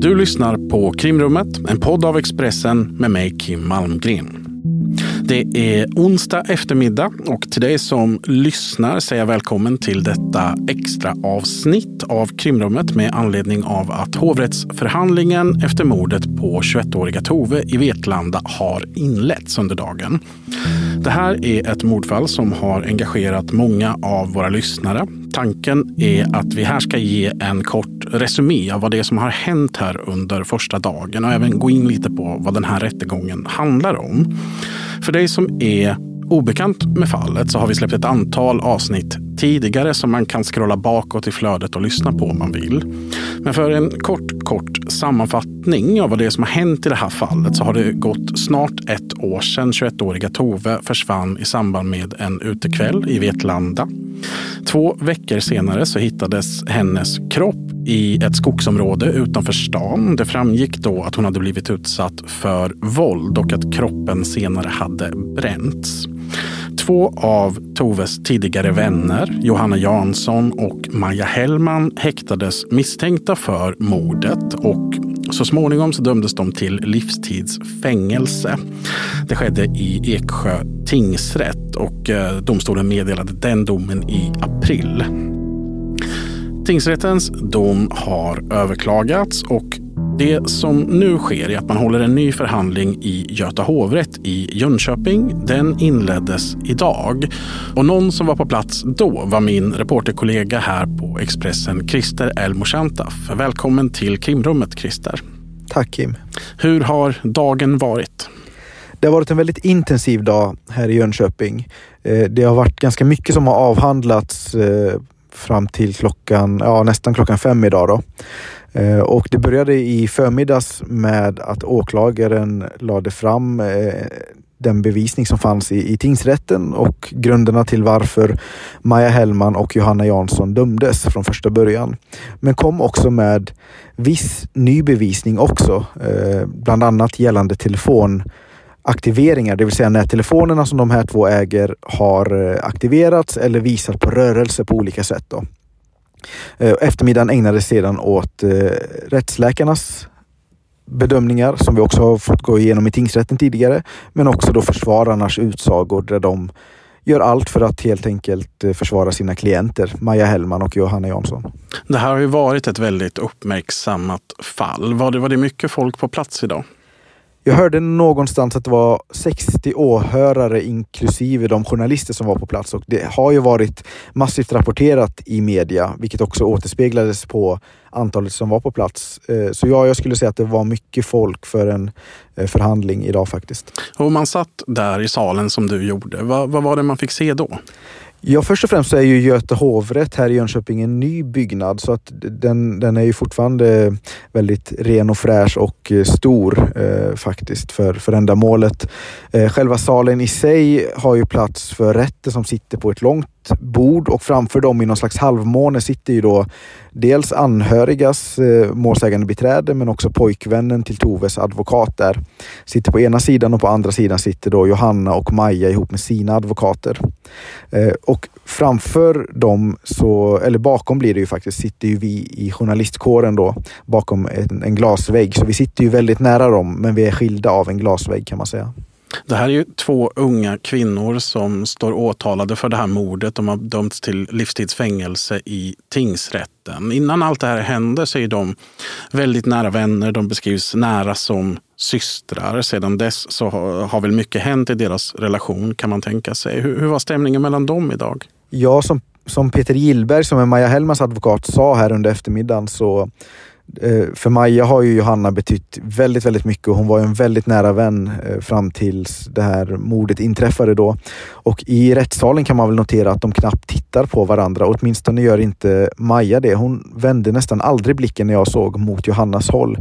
Du lyssnar på Krimrummet, en podd av Expressen med mig Kim Malmgren. Det är onsdag eftermiddag och till dig som lyssnar säger jag välkommen till detta extra avsnitt av Krimrummet med anledning av att hovrättsförhandlingen efter mordet på 21-åriga Tove i Vetlanda har inletts under dagen. Det här är ett mordfall som har engagerat många av våra lyssnare. Tanken är att vi här ska ge en kort resumé av vad det är som har hänt här under första dagen och även gå in lite på vad den här rättegången handlar om. För dig som är obekant med fallet så har vi släppt ett antal avsnitt tidigare som man kan scrolla bakåt i flödet och lyssna på om man vill. Men för en kort, kort sammanfattning av vad det är som har hänt i det här fallet så har det gått snart ett år sedan 21-åriga Tove försvann i samband med en utekväll i Vetlanda. Två veckor senare så hittades hennes kropp i ett skogsområde utanför stan. Det framgick då att hon hade blivit utsatt för våld och att kroppen senare hade bränts. Två av Toves tidigare vänner, Johanna Jansson och Maja Hellman, häktades misstänkta för mordet och så småningom så dömdes de till livstidsfängelse. Det skedde i Eksjö tingsrätt och eh, domstolen meddelade den domen i april. Tingsrättens dom har överklagats och det som nu sker är att man håller en ny förhandling i Göta hovrätt i Jönköping. Den inleddes idag och någon som var på plats då var min reporterkollega här på Expressen, Christer El Moshantaf. Välkommen till krimrummet Christer. Tack Kim. Hur har dagen varit? Det har varit en väldigt intensiv dag här i Jönköping. Eh, det har varit ganska mycket som har avhandlats eh, fram till klockan, ja, nästan klockan fem idag. Då. Eh, och det började i förmiddags med att åklagaren lade fram eh, den bevisning som fanns i, i tingsrätten och grunderna till varför Maja Hellman och Johanna Jansson dömdes från första början. Men kom också med viss ny bevisning också, eh, bland annat gällande telefonaktiveringar, det vill säga när telefonerna som de här två äger har eh, aktiverats eller visar på rörelse på olika sätt. Då. Eh, eftermiddagen ägnades sedan åt eh, rättsläkarnas bedömningar som vi också har fått gå igenom i tingsrätten tidigare. Men också då försvararnas utsagor där de gör allt för att helt enkelt eh, försvara sina klienter, Maja Hellman och Johanna Jansson. Det här har ju varit ett väldigt uppmärksammat fall. Var det, var det mycket folk på plats idag? Jag hörde någonstans att det var 60 åhörare inklusive de journalister som var på plats och det har ju varit massivt rapporterat i media, vilket också återspeglades på antalet som var på plats. Eh, så ja, jag skulle säga att det var mycket folk för en eh, förhandling idag faktiskt. Och man satt där i salen som du gjorde. Vad, vad var det man fick se då? Ja, först och främst så är ju Göte hovrätt här i Jönköping en ny byggnad så att den, den är ju fortfarande väldigt ren och fräsch och eh, stor eh, faktiskt för, för ändamålet. Eh, själva salen i sig har ju plats för rätter som sitter på ett långt bord och framför dem i någon slags halvmåne sitter ju då dels anhörigas eh, målsägande beträde men också pojkvännen till Toves advokat där. Sitter på ena sidan och på andra sidan sitter då Johanna och Maja ihop med sina advokater. Eh, och framför dem, så, eller bakom blir det ju faktiskt, sitter ju vi i journalistkåren då bakom en, en glasvägg. Så vi sitter ju väldigt nära dem men vi är skilda av en glasvägg kan man säga. Det här är ju två unga kvinnor som står åtalade för det här mordet. De har dömts till livstidsfängelse i tingsrätten. Innan allt det här händer så är de väldigt nära vänner. De beskrivs nära som systrar. Sedan dess så har, väl mycket hänt i deras relation kan man tänka sig. Hur, hur var stämningen mellan dem idag? Ja, som, som Peter Gillberg som är Maja Hellmans advokat sa här under eftermiddagen så Eh, för Maja har ju Johanna betytt väldigt, väldigt mycket och hon var en väldigt nära vän eh, fram tills det här mordet inträffade då. Och i rättssalen kan man väl notera att de knappt tittar på varandra, åtminstone gör inte Maja det. Hon vände nästan aldrig blicken när jag såg mot Johannas håll.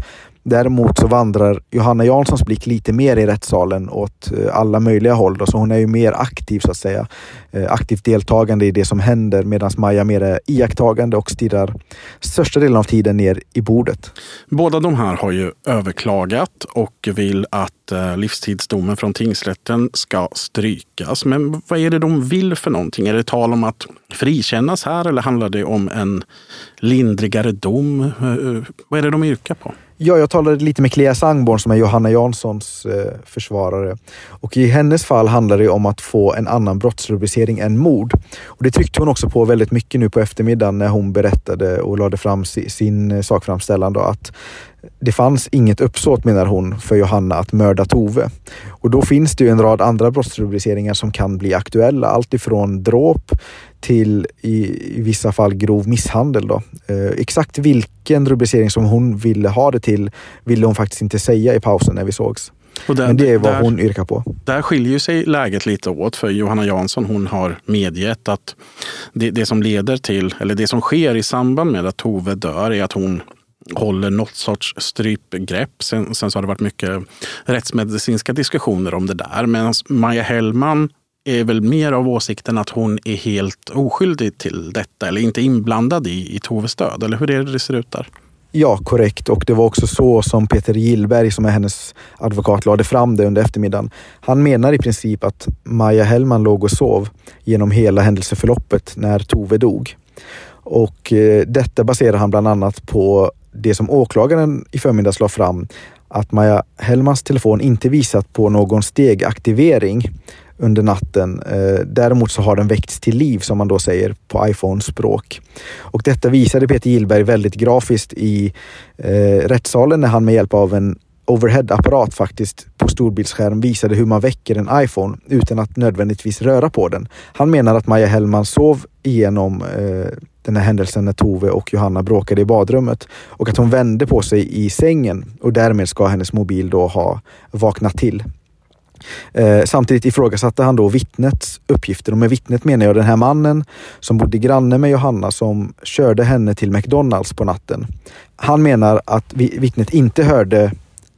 Däremot så vandrar Johanna Janssons blick lite mer i rättssalen åt eh, alla möjliga håll. Då, så hon är ju mer aktiv så att säga. Eh, aktivt deltagande i det som händer medan Maja mer är iakttagande och stirrar största delen av tiden ner i bordet. Båda de här har ju överklagat och vill att eh, livstidsdomen från tingsrätten ska strykas. Men vad är det de vill för någonting? Är det tal om att frikännas här eller handlar det om en lindrigare dom? Vad är det de yrkar på? Ja, jag talade lite med Clea Sangborn som är Johanna Janssons eh, försvarare. Och i hennes fall handlar det om att få en annan brottsrubricering än mord. Och det tryckte hon också på väldigt mycket nu på eftermiddagen när hon berättade och lade fram si, sin eh, sakframställan. Då, att det fanns inget uppsåt menar hon för Johanna att mörda Tove. Och då finns det ju en rad andra brottsrubriceringar som kan bli aktuella. Allt ifrån dråp till i, i vissa fall grov misshandel. Då. Eh, exakt vilken rubricering som hon ville ha det till ville hon faktiskt inte säga i pausen när vi sågs. Där, Men det är vad där, hon yrkar på. Där skiljer sig läget lite åt för Johanna Jansson hon har medgett att det, det som leder till, eller det som sker i samband med att Tove dör är att hon håller något sorts strypgrepp. Sen, sen så har det varit mycket rättsmedicinska diskussioner om det där. Medan Maja Hellman är väl mer av åsikten att hon är helt oskyldig till detta eller inte inblandad i, i Toves död. Eller hur är det det ser ut där? Ja, korrekt. Och det var också så som Peter Gillberg, som är hennes advokat, lade fram det under eftermiddagen. Han menar i princip att Maja Hellman låg och sov genom hela händelseförloppet när Tove dog. Och eh, detta baserar han bland annat på det som åklagaren i förmiddags la fram, att Maja Hellmans telefon inte visat på någon stegaktivering under natten. Eh, däremot så har den väckts till liv som man då säger på iPhone-språk. Och detta visade Peter Gillberg väldigt grafiskt i eh, rättssalen när han med hjälp av en overhead-apparat faktiskt på storbildsskärm visade hur man väcker en iPhone utan att nödvändigtvis röra på den. Han menar att Maja Hellman sov igenom eh, den här händelsen när Tove och Johanna bråkade i badrummet och att hon vände på sig i sängen och därmed ska hennes mobil då ha vaknat till. Eh, samtidigt ifrågasatte han då vittnets uppgifter och med vittnet menar jag den här mannen som bodde granne med Johanna som körde henne till McDonalds på natten. Han menar att vittnet inte hörde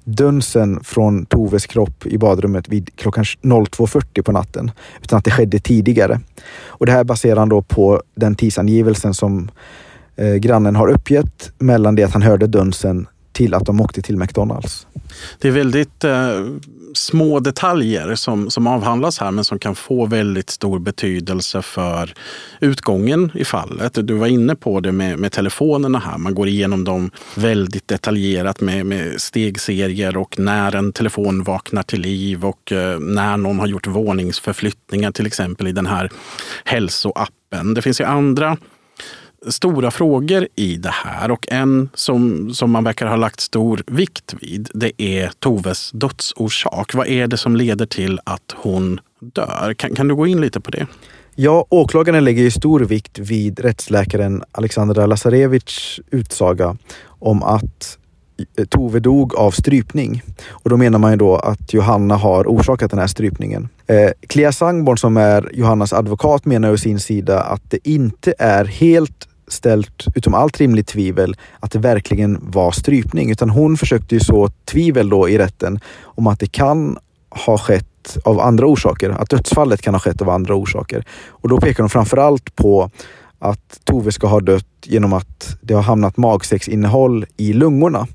dönsen från Toves kropp i badrummet vid klockan 02.40 på natten, utan att det skedde tidigare. Och det här baserar han då på den tidsangivelsen som eh, grannen har uppgett mellan det att han hörde dönsen till att de åkte till McDonalds. Det är väldigt eh, små detaljer som, som avhandlas här men som kan få väldigt stor betydelse för utgången i fallet. Du var inne på det med, med telefonerna här. Man går igenom dem väldigt detaljerat med, med stegserier och när en telefon vaknar till liv och eh, när någon har gjort våningsförflyttningar till exempel i den här hälsoappen. Det finns ju andra stora frågor i det här och en som, som man verkar ha lagt stor vikt vid det är Toves dödsorsak. Vad är det som leder till att hon dör? Kan, kan du gå in lite på det? Ja, åklagaren lägger ju stor vikt vid rättsläkaren Alexandra Lazarevics utsaga om att Eh, Tove dog av strypning. Och då menar man ju då att Johanna har orsakat den här strypningen. Eh, Clea Sangborn som är Johannas advokat menar å sin sida att det inte är helt ställt utom allt rimligt tvivel att det verkligen var strypning, utan hon försökte ju så tvivel då i rätten om att det kan ha skett av andra orsaker, att dödsfallet kan ha skett av andra orsaker. Och då pekar hon framförallt på att Tove ska ha dött genom att det har hamnat magsäcksinnehåll i lungorna.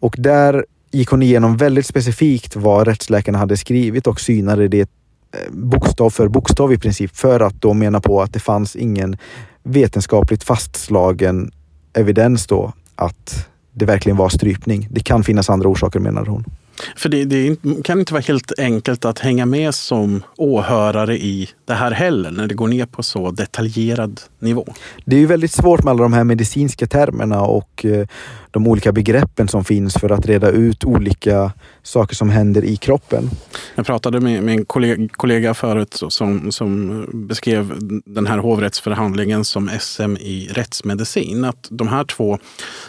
Och där gick hon igenom väldigt specifikt vad rättsläkarna hade skrivit och synade det eh, bokstav för bokstav i princip för att då mena på att det fanns ingen vetenskapligt fastslagen evidens då att det verkligen var strypning. Det kan finnas andra orsaker menar hon. För det, det, kan inte vara helt enkelt att hänga med som åhörare i det här heller, när det går ner på så detaljerad nivå. Det är ju väldigt svårt med alla de här medicinska termerna och eh, de olika begreppen som finns för att reda ut olika saker som händer i kroppen. Jag pratade med, med en kollega, kollega förut som, som beskrev den här hovrättsförhandlingen som SM i rättsmedicin. Att de här två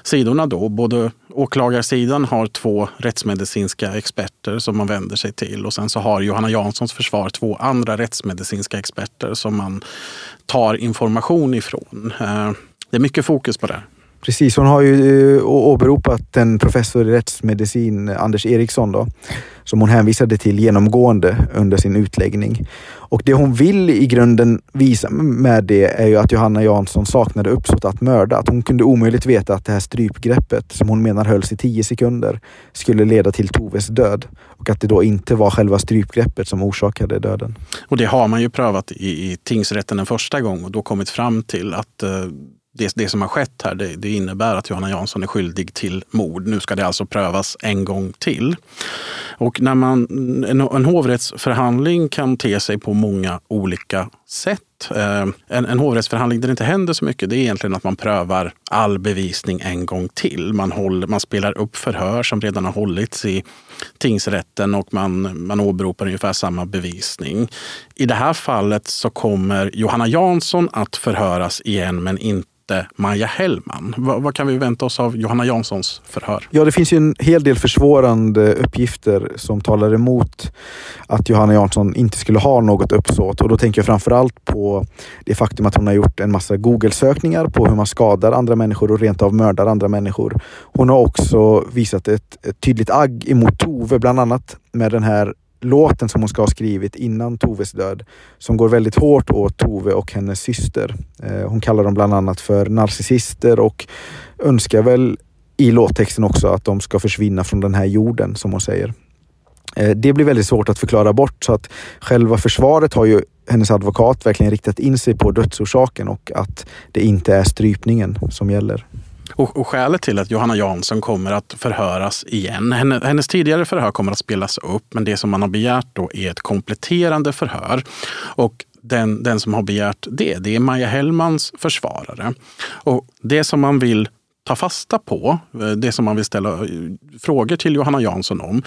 sidorna då, både åklagarsidan har två rättsmedicinska experter som man vänder sig till och sen så har Johanna Janssons försvar två andra rättsmedicinska experter som man tar information ifrån. Eh, det är mycket fokus på det. Precis, hon har ju eh, åberopat en professor i rättsmedicin, Anders Eriksson, då, som hon hänvisade till genomgående under sin utläggning. Och det hon vill i grunden visa med det är ju att Johanna Jansson saknade uppsåt att mörda. Att hon kunde omöjligt veta att det här strypgreppet, som hon menar hölls i tio sekunder, skulle leda till Toves död. Och att det då inte var själva strypgreppet som orsakade döden. Och det har man ju prövat i, i tingsrätten en första gång och då kommit fram till att eh, det, det som har skett här det, det, innebär att Johanna Jansson är skyldig till mord. Nu ska det alltså prövas en gång till. Och när man, en, en hovrättsförhandling kan te sig på många olika sätt. Eh, en, en hovrättsförhandling där det inte händer så mycket det är egentligen att man prövar all bevisning en gång till. Man, håller, man spelar upp förhör som redan har hållits i tingsrätten och man, man åberopar ungefär samma bevisning. I det här fallet så kommer Johanna Jansson att förhöras igen men inte inte Maja Hellman. Vad, vad, kan vi vänta oss av Johanna Janssons förhör? Ja, det finns ju en hel del försvårande uppgifter som talar emot att Johanna Jansson inte skulle ha något uppsåt. Och då tänker jag framförallt på på det faktum att hon har gjort en massa Google-sökningar på hur man skadar andra människor och rent av mördar andra människor. Hon har också visat ett, ett tydligt agg emot Tove, bland annat med den här låten som hon ska ha skrivit innan Toves död som går väldigt hårt åt Tove och hennes syster. Eh, hon kallar dem bland annat för narcissister och önskar väl i låttexten också att de ska försvinna från den här jorden som hon säger. Eh, det blir väldigt svårt att förklara bort så att själva försvaret har ju hennes advokat verkligen riktat in sig på dödsorsaken och att det inte är strypningen som gäller. Och, och skälet till att Johanna Jansson kommer att förhöras igen, Hennes, hennes tidigare förhör kommer att spelas upp, men det som man har begärt då är ett kompletterande förhör. Och den, den som har begärt det, det är Maja Hellmans försvarare. Och det som man vill ta fasta på, eh, det som man vill ställa eh, frågor till Johanna Jansson om,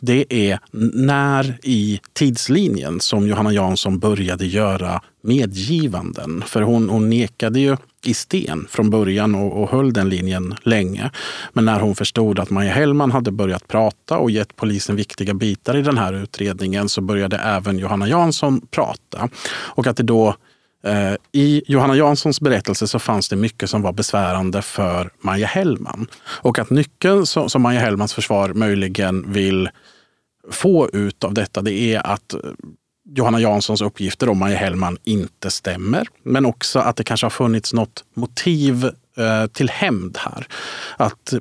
det är när i tidslinjen som Johanna Jansson började göra medgivanden. För hon, hon nekade ju i sten från början och, och höll den linjen länge. Men när hon förstod att Maja Hellman hade börjat prata och gett polisen viktiga bitar i den här utredningen så började även Johanna Jansson prata. Och att det då Eh, I Johanna Janssons berättelse så fanns det mycket som var besvärande för Maja Hellman. Och att nyckeln som Maja Hellmans försvar möjligen vill få ut av detta det är att eh, Johanna Janssons uppgifter om Maja Hellman inte stämmer. Men också att det kanske har funnits något motiv eh, till hämnd här. Att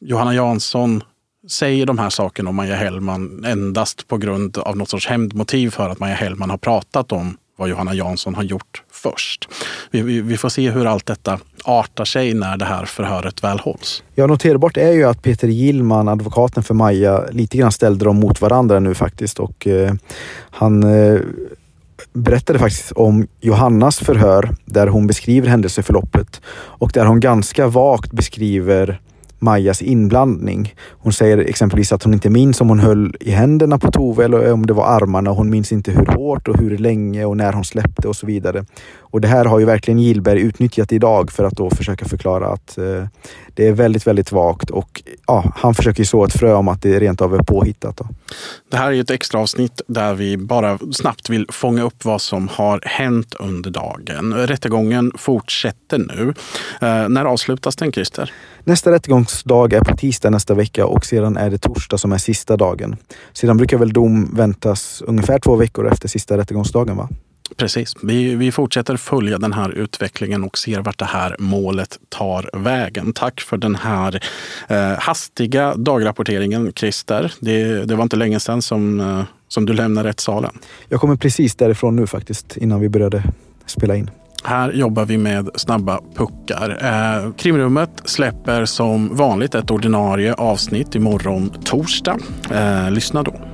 Johanna Jansson säger de här sakerna om Maja Hellman endast på grund av något sorts hämndmotiv för att Maja Hellman har pratat om vad Johanna Jansson har gjort först. Vi, vi, vi, får se hur allt detta artar sig när det här förhöret väl hålls. Ja, noterbart är ju att Peter Gillman, advokaten för Maja, lite grann ställde dem mot varandra nu faktiskt och eh, han eh, berättade faktiskt om Johannas förhör där hon beskriver händelseförloppet och där hon ganska vagt beskriver Majas inblandning. Hon säger exempelvis att hon inte minns om hon höll i händerna på Tove eller om det var armarna. Hon minns inte hur hårt och hur länge och när hon släppte och så vidare. Och det här har ju verkligen Gillberg utnyttjat idag för att då försöka förklara att eh, det är väldigt, väldigt vagt och ja, han försöker så ett frö om att det rent av är påhittat. Då. Det här är ett extra avsnitt där vi bara snabbt vill fånga upp vad som har hänt under dagen. Rättegången fortsätter nu. Eh, när avslutas den, Christer? Nästa rättegångsdag är på tisdag nästa vecka och sedan är det torsdag som är sista dagen. Sedan brukar väl dom väntas ungefär två veckor efter sista rättegångsdagen, va? Precis. Vi, vi fortsätter följa den här utvecklingen och ser vart det här målet tar vägen. Tack för den här eh, hastiga dagrapporteringen, Christer. Det, det var inte länge sedan som, eh, som du lämnade rättssalen. Jag kommer precis därifrån nu faktiskt, innan vi började spela in. Här jobbar vi med snabba puckar. Eh, Krimrummet släpper som vanligt ett ordinarie avsnitt imorgon torsdag. Eh, lyssna då.